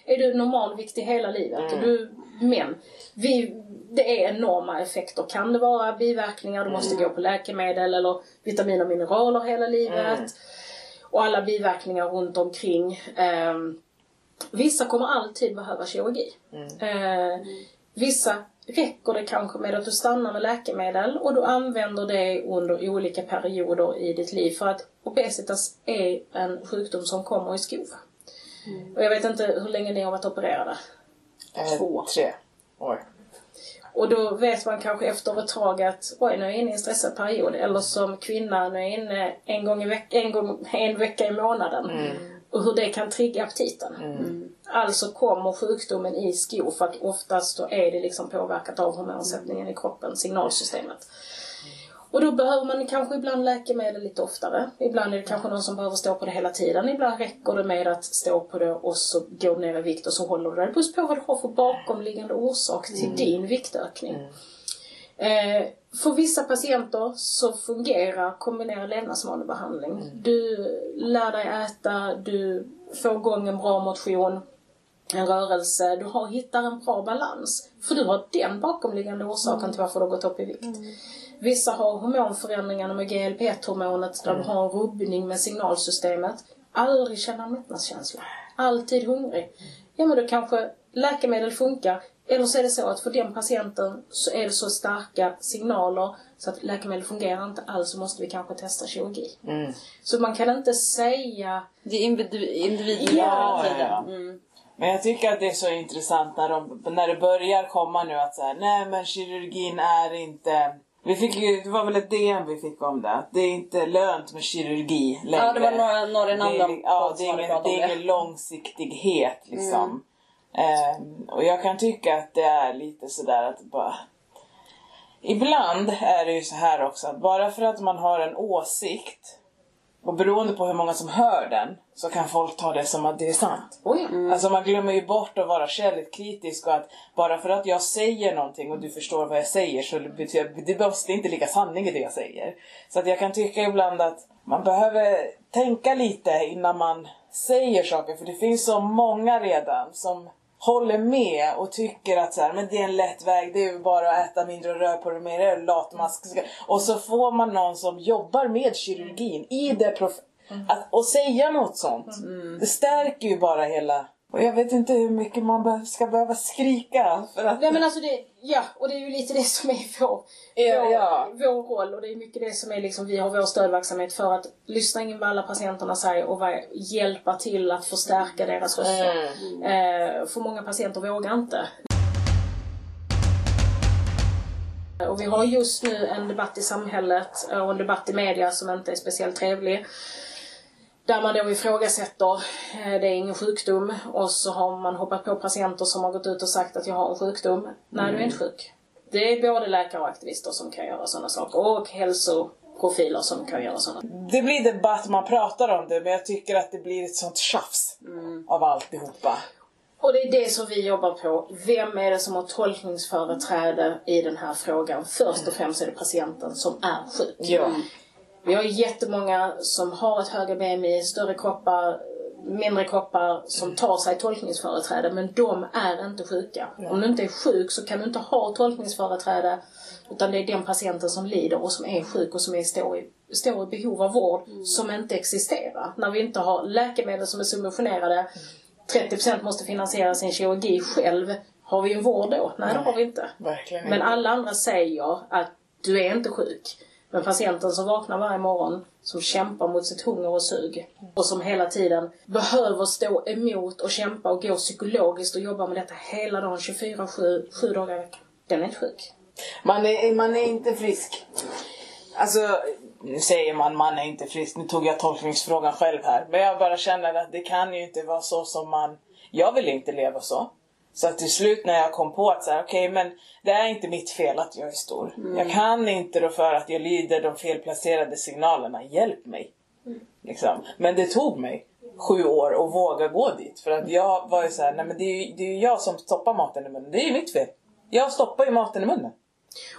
är du normalviktig hela livet. Mm. Du, men vi, det är enorma effekter. Kan det vara biverkningar, du måste Mm. gå på läkemedel eller vitamin och mineraler hela livet. Mm. Och alla biverkningar runt omkring. Ehm, Vissa kommer alltid behöva kirurgi. Eh, vissa räcker det kanske med att du stannar med läkemedel och du använder det under olika perioder i ditt liv. För att obesitas är en sjukdom som kommer i skov. Och jag vet inte hur länge ni har varit opererade. Eh, Två. Tre år. Och då vet man kanske efter ett tag att oj, nu är jag inne i en stressad period. Eller som kvinna, nu är jag inne en gång i veck- en, gång, en vecka i månaden. Och hur det kan trigga aptiten. Alltså kommer sjukdomen i sko för att oftast då är det liksom påverkat av hormonsättningen i kroppen, signalsystemet. Och då behöver man kanske ibland läkemedel lite oftare. Ibland är det kanske någon som behöver stå på det hela tiden. Ibland räcker det med att stå på det och så går ner i vikt och så håller du det. Det beror på vad du har för bakomliggande orsak till din viktökning. Eh, för vissa patienter så fungerar kombinerad levnadsvanebehandling. Du lär dig äta, du får igång en bra motion, en rörelse, du har, hittar en bra balans. För du har den bakomliggande orsaken till varför du har gått upp i vikt. Vissa har hormonförändringarna med GLP-1-hormonet där du har en rubbning med signalsystemet. Aldrig känna mättnadskänsla. Alltid hungrig. Ja men då kanske läkemedel funkar. Eller så är det så att för den patienten så är det så starka signaler så att läkemedel fungerar inte alls så måste vi kanske testa kirurgi. Så man kan inte säga Det är individ, individuellt Ja, ja. Mm. Men jag tycker att det är så intressant när, de, när det börjar komma nu att säga nej men kirurgin är inte... Vi fick ju, det var väl ett DM vi fick om det, det är inte lönt med kirurgi längre. Ja, det var några, några det är, li- ja, det är ingen, det är ingen långsiktighet liksom. Ehm, och jag kan tycka att det är lite sådär att bara... Ibland är det ju så här också att bara för att man har en åsikt och beroende på hur många som hör den så kan folk ta det som att det är sant. oj, Alltså man glömmer ju bort att vara källkritisk och att bara för att jag säger någonting och du förstår vad jag säger så betyder det måste inte ligga sanning i det jag säger. Så att jag kan tycka ibland att man behöver tänka lite innan man säger saker för det finns så många redan som håller med och tycker att så här, men det är en lätt väg, det är bara att äta mindre och röra på det mer, latmask. Och så får man någon som jobbar med kirurgin i det prof- att, och säga något sånt. Det stärker ju bara hela... Och jag vet inte hur mycket man ska behöva skrika för att... Nej men alltså det, ja, och det är ju lite det som är vår, Ja, vår, ja. vår roll och det är mycket det som är liksom, vi har vår stödverksamhet för att lyssna in vad alla patienterna säger och hjälpa till att förstärka deras röster. Eh, för många patienter vågar inte. Och vi har just nu en debatt i samhället och en debatt i media som inte är speciellt trevlig. Där man då ifrågasätter, eh, det är ingen sjukdom och så har man hoppat på patienter som har gått ut och sagt att jag har en sjukdom. Nej, du är inte sjuk. Det är både läkare och aktivister som kan göra sådana saker och hälso, profiler som kan göra sådana. Det blir debatt, man pratar om det, men jag tycker att det blir ett sånt tjafs av alltihopa. Och det är det som vi jobbar på. Vem är det som har tolkningsföreträde i den här frågan? Först och främst är det patienten som är sjuk. Ja. Vi har jättemånga som har ett högre BMI, större kroppar, mindre kroppar som tar sig tolkningsföreträde men de är inte sjuka. Om du inte är sjuk så kan du inte ha tolkningsföreträde utan det är den patienten som lider och som är sjuk och som är, står, i, står i behov av vård som inte existerar. När vi inte har läkemedel som är subventionerade 30% måste finansiera sin kirurgi själv. Har vi en vård då? Nej, det har vi inte. Verkligen Men alla andra säger att du är inte sjuk. Men patienten som vaknar varje morgon, som kämpar mot sitt hunger och sug och som hela tiden behöver stå emot och kämpa och gå psykologiskt och jobba med detta hela dagen, 24-7, 7 dagar i veckan. Den är inte sjuk. Man är, man är inte frisk. Alltså, nu säger man man är inte frisk. Nu tog jag tolkningsfrågan själv här. Men jag bara känner att det kan ju inte vara så som man... Jag vill inte leva så. Så att till slut när jag kom på att så här, okej men det är inte mitt fel att jag är stor. Jag kan inte då för att jag lyder de felplacerade signalerna. Hjälp mig. Liksom. Men det tog mig sju år att våga gå dit. För att jag var ju så här, nej men det är ju, det är jag som stoppar maten i munnen. Det är ju mitt fel. Jag stoppar ju maten i munnen.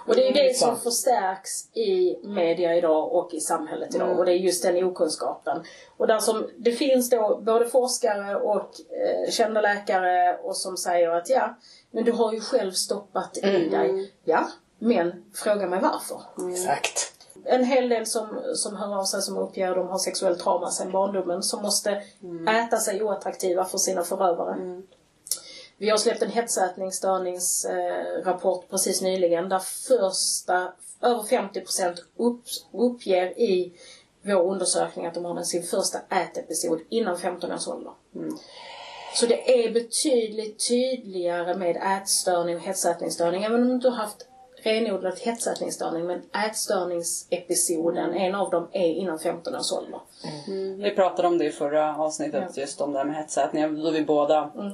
Och det är det Liksom. som förstärks i media idag och i samhället idag. Och det är just den okunskapen. Och där som det finns då både forskare och eh, kända läkare och som säger att ja, men du har ju själv stoppat i dig. Ja, men fråga mig varför. Exakt. En hel del som, som hör av sig som uppger att de har sexuellt trauma sedan barndomen som måste äta sig oattraktiva för sina förövare. Vi har släppt en hetsätningsstörningsrapport precis nyligen där första, över 50% upp, uppger i vår undersökning att de har sin första ätepisod innan 15 års ålder. Så det är betydligt tydligare med ätstörning och hetsätningsstörning. Även om du inte har haft renodlat hetsätningsstörning men ätstörningsepisoden, en av dem är innan 15 års ålder. Vi pratade om det i förra avsnittet, just om det här med hetsätning. Då vi båda eh,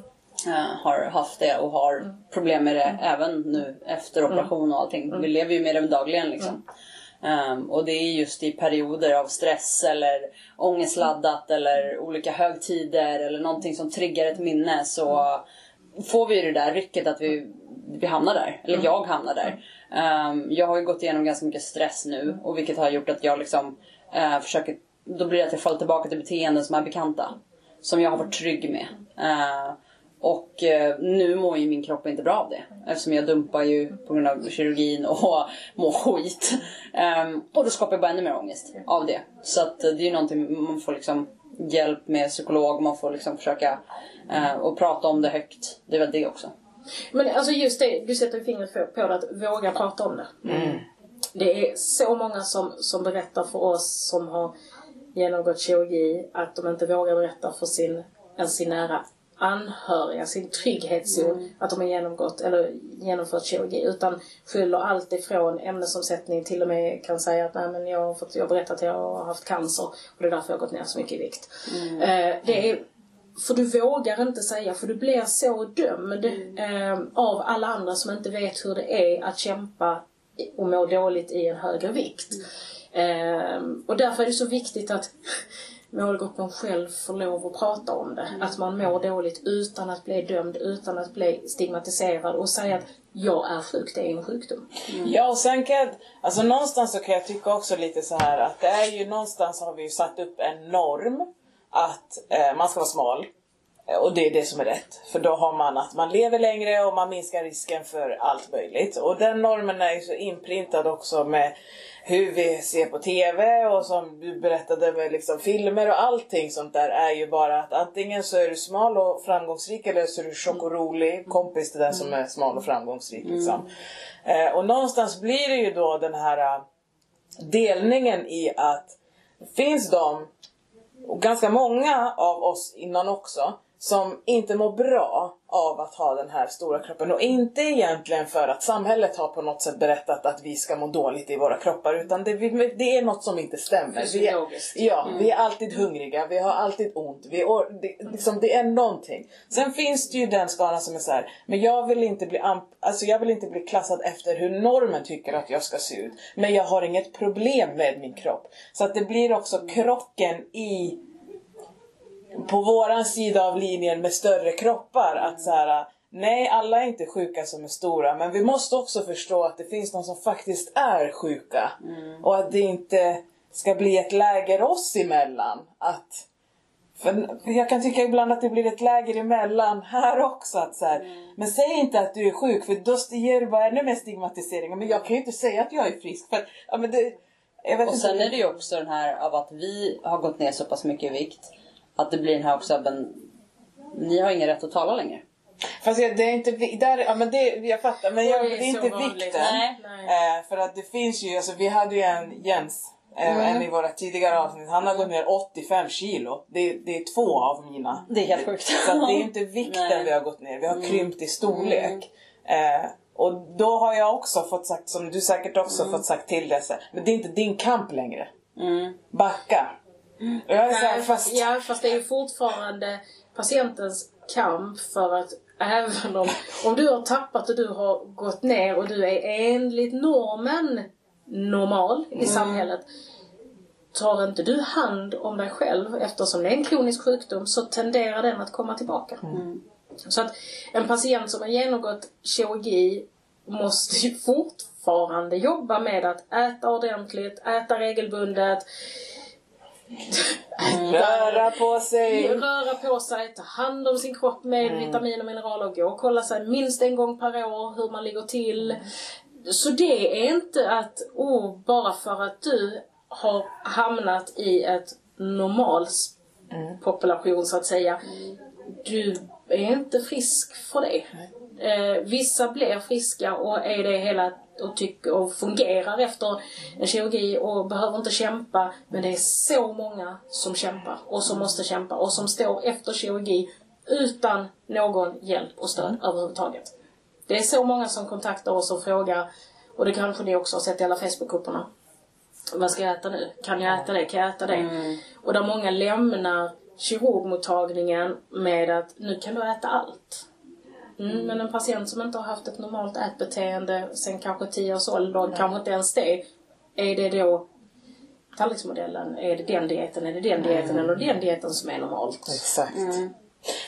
har haft det och har problem med det även nu efter operation och allting. Vi lever ju med det dagligen liksom. Ehm, och det är just i perioder av stress eller ångestladdat eller olika högtider eller någonting som triggar ett minne så får vi det där rycket att vi, vi hamnar där. Eller jag hamnar där. Ehm, jag har ju gått igenom ganska mycket stress nu och vilket har gjort att jag liksom eh, försöker, då blir det att jag faller tillbaka till beteenden som är bekanta. Som jag har varit trygg med. Eh, och eh, nu mår ju min kropp inte bra av det. Eftersom jag dumpar ju på grund av kirurgin och mår skit. Ehm, och då skapar jag bara ännu mer ångest av det. Så att eh, det är ju någonting man får liksom hjälp med psykolog. Man får liksom försöka eh, och prata om det högt. Det är väl det också. Men alltså just det, du sätter fingret på, på det att våga prata om det. Det är så många som, som berättar för oss som har genomgått kirurgi att de inte vågar berätta för sin, ens sin nära anhöriga, sin trygghetszon, att de har genomgått eller genomfört kirurgi. Utan skyller allt ifrån ämnesomsättning till och med kan säga att nej men jag har fått, jag har berättat att jag har haft cancer och det är därför jag har gått ner så mycket i vikt. Eh, det är för du vågar inte säga, för du blir så dömd eh, av alla andra som inte vet hur det är att kämpa och må dåligt i en högre vikt. Eh, och därför är det så viktigt att målgruppen själv får lov att prata om det. Att man mår dåligt utan att bli dömd, utan att bli stigmatiserad och säga att jag är sjuk, det är en sjukdom. Ja och sen kan jag, alltså någonstans så kan jag tycka också lite så här att det är ju någonstans har vi ju satt upp en norm att eh, man ska vara smal. Eh, Och det är det som är rätt. För då har man att man lever längre och man minskar risken för allt möjligt. Och den normen är ju så inprintad också med hur vi ser på TV och som du berättade med liksom filmer och allting sånt där är ju bara att antingen så är du smal och framgångsrik eller så är du tjock och rolig kompis till den som är smal och framgångsrik. Liksom. Eh, och någonstans blir det ju då den här eh, delningen i att finns de, och ganska många av oss innan också, som inte mår bra av att ha den här stora kroppen. Och inte egentligen för att samhället har på något sätt berättat att vi ska må dåligt i våra kroppar utan det, det är något som inte stämmer. Vi är, ja, vi är alltid hungriga, vi har alltid ont. Vi or- det, liksom, det är någonting. Sen finns det ju den skalan som är så här, men jag vill inte bli alltså jag vill inte bli klassad efter hur normen tycker att jag ska se ut. Men jag har inget problem med min kropp. Så att det blir också krocken i på våran sida av linjen med större kroppar att så här, nej alla är inte sjuka som är stora men vi måste också förstå att det finns de som faktiskt är sjuka och att det inte ska bli ett läger oss emellan att för jag kan tycka ibland att det blir ett läger emellan här också. Att så här, Men säg inte att du är sjuk för då ger du bara ännu mer stigmatisering. Men jag kan ju inte säga att jag är frisk. För, ja, men det, Och sen är det ju också den här av att vi har gått ner så pass mycket i vikt. Att det blir den här också, men ni har ingen rätt att tala längre. Fast jag, det är inte där, ja, men det, jag fattar men jag, det det är inte vikten. Nej. Eh, för att det finns ju, alltså vi hade ju en Jens, eh, Mm. en i våra tidigare avsnitt, han har gått ner 85 kilo. Det, det är två av mina. Det är helt sjukt. Så det är inte vikten Nej. vi har gått ner, vi har krympt i storlek. Eh, och då har jag också fått sagt, som du säkert också fått sagt till det, här, men det är inte din kamp längre. Mm. Backa. Och jag är här, fast... Ja, fast det är ju fortfarande patientens kamp för att även om, om du har tappat och du har gått ner och du är enligt normen normal i samhället. Tar inte du hand om dig själv eftersom det är en kronisk sjukdom så tenderar den att komma tillbaka. Så att en patient som har genomgått kirurgi måste ju fortfarande jobba med att äta ordentligt, äta regelbundet, Röra på sig. röra på sig, ta hand om sin kropp med vitaminer och mineraler, gå och kolla sig minst en gång per år hur man ligger till. Så det är inte att, oh, bara för att du har hamnat i ett normals population så att säga. Du är inte frisk för det. Eh, vissa blir friska och är det hela och, tycker, och fungerar efter en kirurgi och behöver inte kämpa. Men det är så många som kämpar och som måste kämpa och som står efter kirurgi utan någon hjälp och stöd överhuvudtaget. Det är så många som kontaktar oss och frågar, och det kanske ni också har sett i alla Facebookgrupperna. Vad ska jag äta nu? Kan jag äta det? Kan jag äta det? Och där många lämnar kirurgmottagningen med att nu kan du äta allt. Mm, Men en patient som inte har haft ett normalt ätbeteende sen kanske 10 års ålder, kanske inte ens det. Är det då tallriksmodellen? Är det den dieten? Är det den dieten? Eller den dieten som är normalt? Exakt.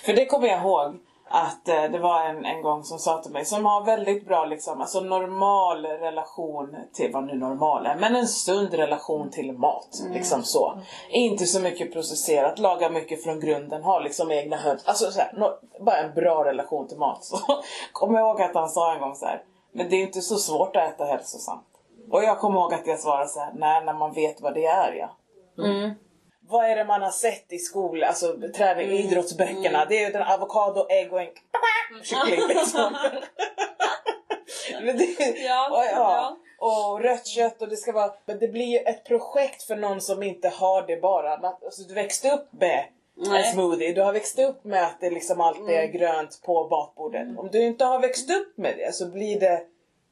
För det kommer jag ihåg att eh, det var en, en gång som sa till mig som har väldigt bra liksom, alltså normal relation till vad nu normal är, men en sund relation till mat. Liksom så. Inte så mycket processerat, laga mycket från grunden, ha liksom egna höns. Alltså så här, nå- bara en bra relation till mat. Så kommer jag ihåg att han sa en gång så här, men det är inte så svårt att äta hälsosamt. Och jag kommer ihåg att jag svarade så här, nej när man vet vad det är ja. Vad är det man har sett i skolan, alltså träning, Mm. idrottsböckerna? Det är ju den avokado, ägg och en kyckling liksom. Det, Ja, och, ja. och rött kött och det ska vara, men det blir ju ett projekt för någon som inte har det bara. Alltså, du växte upp med en Nej. smoothie, du har växt upp med att det liksom alltid är grönt på bakbordet. Om du inte har växt upp med det så blir det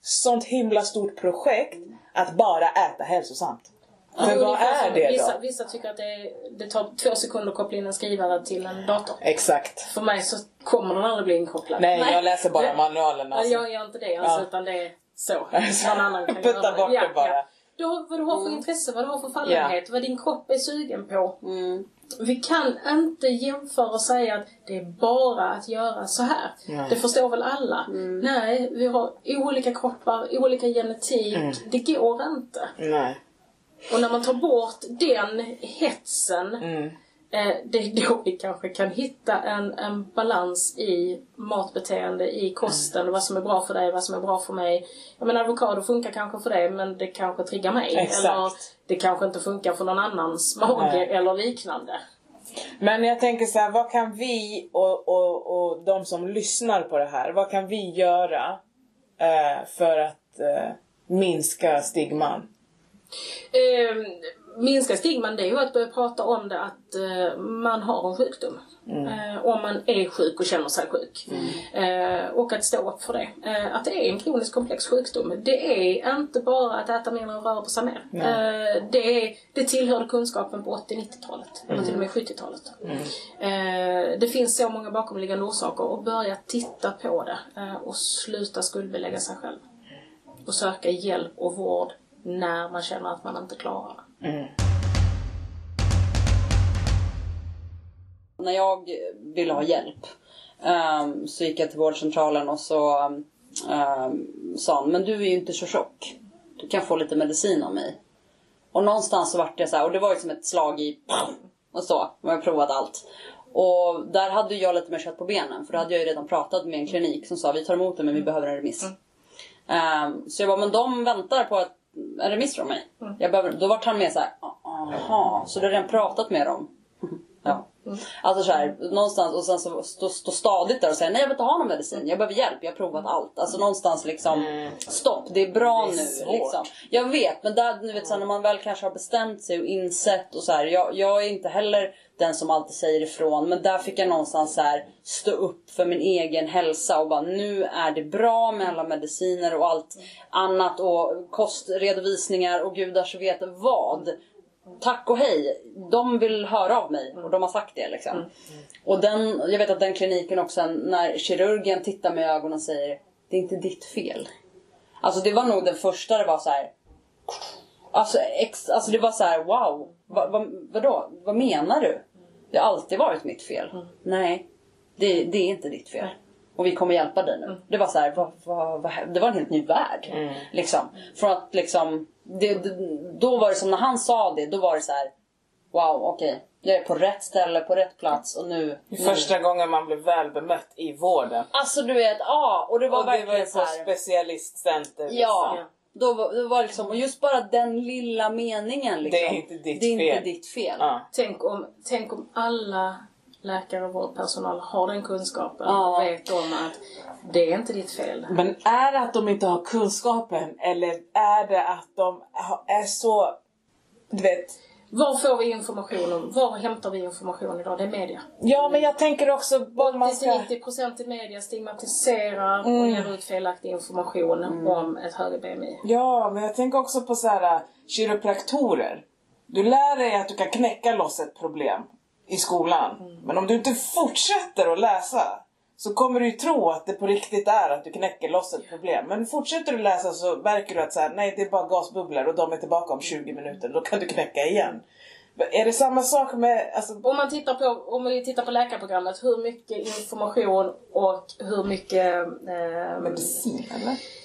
sånt himla stort projekt att bara äta hälsosamt. Men vad är det vissa, då? vissa tycker att det, det tar två sekunder att koppla in en skrivare till en dator. Exakt. För mig så kommer den aldrig bli inkopplad. Nej, jag läser bara manualen. Ja, Alltså. jag gör inte det alltså, Ja. utan det är så. Alltså, Någon annan kan putta göra bort det bara. Då, vad du har för intresse, vad du har för fallenhet, vad din kropp är sugen på. Mm. Vi kan inte jämföra och säga att det är bara att göra så här. Nej. Det förstår väl alla? Nej, vi har olika kroppar, olika genetik. Mm. Det går inte. Nej. Och när man tar bort den hetsen Mm. Eh, det är då vi kanske kan hitta en, en balans i matbeteende, i kosten, vad som är bra för dig, vad som är bra för mig. Jag menar avokado funkar kanske för dig men det kanske triggar mig. Exakt. Eller det kanske inte funkar för någon annans mage Nej. eller liknande. Men jag tänker så här, vad kan vi och, och, och de som lyssnar på det här, vad kan vi göra eh, för att eh, minska stigman? Eh, minska stigman det är ju att börja prata om det att eh, man har en sjukdom. Eh, om man är sjuk och känner sig sjuk. Eh, och att stå upp för det. Eh, att det är en kronisk komplex sjukdom. Det är inte bara att äta mindre och röra på sig mer. Det, är, det tillhörde kunskapen på 80-90-talet. Eller till och med 70-talet. Eh, det finns så många bakomliggande orsaker och börja titta på det och sluta skuldbelägga sig själv. Och söka hjälp och vård när man känner att man inte klarar det. När jag ville ha hjälp ehm, så gick jag till vårdcentralen och så um, sa han, men du är ju inte så tjock. Du kan få lite medicin av mig. Och någonstans så vart det så här, och det var ju som ett slag i och så. Man har provat allt. Och där hade jag lite mer kött på benen för då hade jag ju redan pratat med en klinik som sa vi tar emot det men vi behöver en remiss. Ehm, så jag bara, men de väntar på ett, en remiss från mig. Jag behöver, då vart han med så här, aha, så du har redan pratat med dem? ja. Alltså så här, någonstans och sen så stå, stå stadigt där och säga nej jag vill inte ha någon medicin, jag behöver hjälp, jag har provat allt. Alltså någonstans liksom stopp, det är bra Det är nu. svårt. Liksom. Jag vet men där, du vet, så här, när man väl kanske har bestämt sig och insett och så här, jag, jag är inte heller den som alltid säger ifrån men där fick jag någonstans så här, stå upp för min egen hälsa och bara nu är det bra med alla mediciner och allt annat och kostredovisningar och gudars vet vad. Tack och hej, de vill höra av mig och de har sagt det liksom. Och den, jag vet att den kliniken också när kirurgen tittar mig i ögonen och säger det är inte ditt fel. Alltså det var nog den första det var så här. Alltså, ex, alltså det var så här: wow, va, va, vadå? Vad menar du? Det har alltid varit mitt fel. Nej, det, det är inte ditt fel. Och vi kommer hjälpa dig nu. Det var så här, vad, vad, vad, det var en helt ny värld. Liksom. Från att liksom, det, det, då var det som när han sa det, då var det så här. Wow, okej. Jag är på rätt ställe, på rätt plats och nu... nu. Första gången man blev väl bemött i vården. Alltså du vet, ja. Och det var och det var verkligen ju så på här. specialistcenter. liksom. Ja. Då var, då var liksom, och just bara den lilla meningen liksom. Det är inte ditt det är inte fel. ditt fel. Ja. Tänk om, tänk om alla läkare och vårdpersonal har den kunskapen Ja. och vet om att det är inte ditt fel. Men är det att de inte har kunskapen eller är det att de är så... Du vet. Var får vi information om? Var hämtar vi information idag? Det är media. Ja men jag tänker också om man ska... 80-90% i media stigmatiserar och ger ut felaktig information om ett högre BMI. Ja men jag tänker också på så här äh, kiropraktorer. Du lär dig att du kan knäcka loss ett problem i skolan. Men om du inte fortsätter att läsa så kommer du ju tro att det på riktigt är att du knäcker loss ett problem. Men fortsätter du läsa så märker du att så här, nej det är bara gasbubblor och de är tillbaka om 20 minuter. Då kan du knäcka igen. Är det samma sak med... Alltså, Om man tittar på, om vi tittar på läkarprogrammet, hur mycket information och hur mycket... Eh, medicin eller?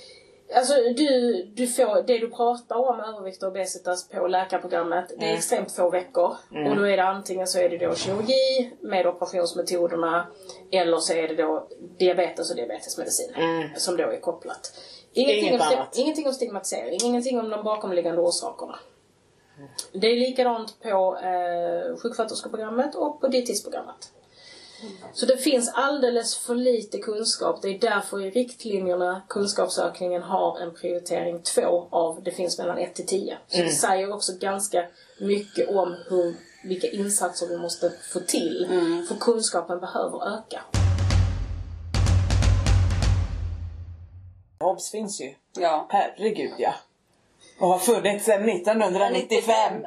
Alltså du, du får, det du pratar om övervikt och obesitas på läkarprogrammet, det är extremt få veckor. Och då är det antingen så är det då kirurgi med operationsmetoderna eller så är det då diabetes och diabetesmedicin som då är kopplat. Ingenting Inget om, annat. ingenting om stigmatisering, ingenting om de bakomliggande orsakerna. Det är likadant på eh, sjuksköterskeprogrammet och på dietistprogrammet. Så det finns alldeles för lite kunskap. Det är därför i riktlinjerna kunskapsökningen har en prioritering 2 av det finns mellan 1 till 10. Så det säger också ganska mycket om hur, vilka insatser vi måste få till. För kunskapen behöver öka. Hobbs finns ju. Ja. Herregud ja. Och har funnits sedan 1995.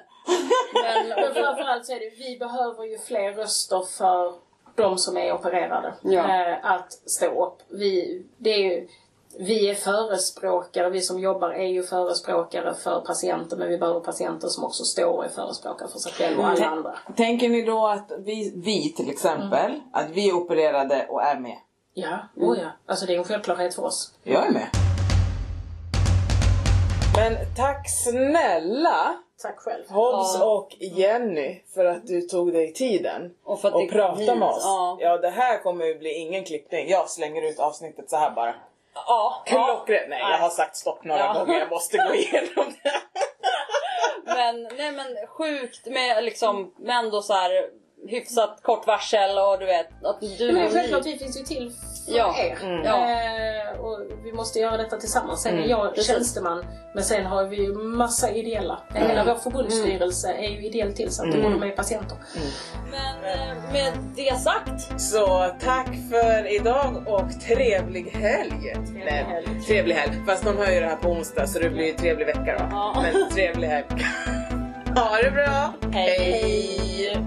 Men, men framförallt så är det, vi behöver ju fler röster för de som är opererade. Ja. Eh, att stå upp. Vi, det är ju, vi är förespråkare, vi som jobbar är ju förespråkare för patienter men vi behöver patienter som också står och är förespråkare för sig själva och alla Tänk- andra. Tänker ni då att vi, vi till exempel, att vi är opererade och är med? Ja, oh ja. Alltså det är en självklarhet för oss. Jag är med. Men tack snälla Tack själv. Hobbs Ja. och Jenny för att du tog dig tiden Och för att ni kom prata hit. med oss. Ja. Ja. det här kommer ju bli ingen klippning. Jag slänger ut avsnittet så här bara. Ja. Klockrent! Nej, jag har sagt stopp några Ja. gånger. Jag måste gå igenom det. Men, nej men sjukt med liksom, men ändå så här hyfsat kort varsel och du vet att du... Men självklart, vi finns ju till för Ja. er. Ja. Eh, och vi måste göra detta tillsammans. Sen är Mm, jag precis. tjänsteman, men sen har vi ju massa ideella. Hela vår förbundsstyrelse är ju ideell tillsatt och både med patienter. Men eh, med det sagt Så tack för idag och trevlig helg! Trevlig helg. Trevlig helg. Fast de hör ju det här på onsdag så det blir ju trevlig vecka då. Ja. Men trevlig helg. ha det bra! Hej.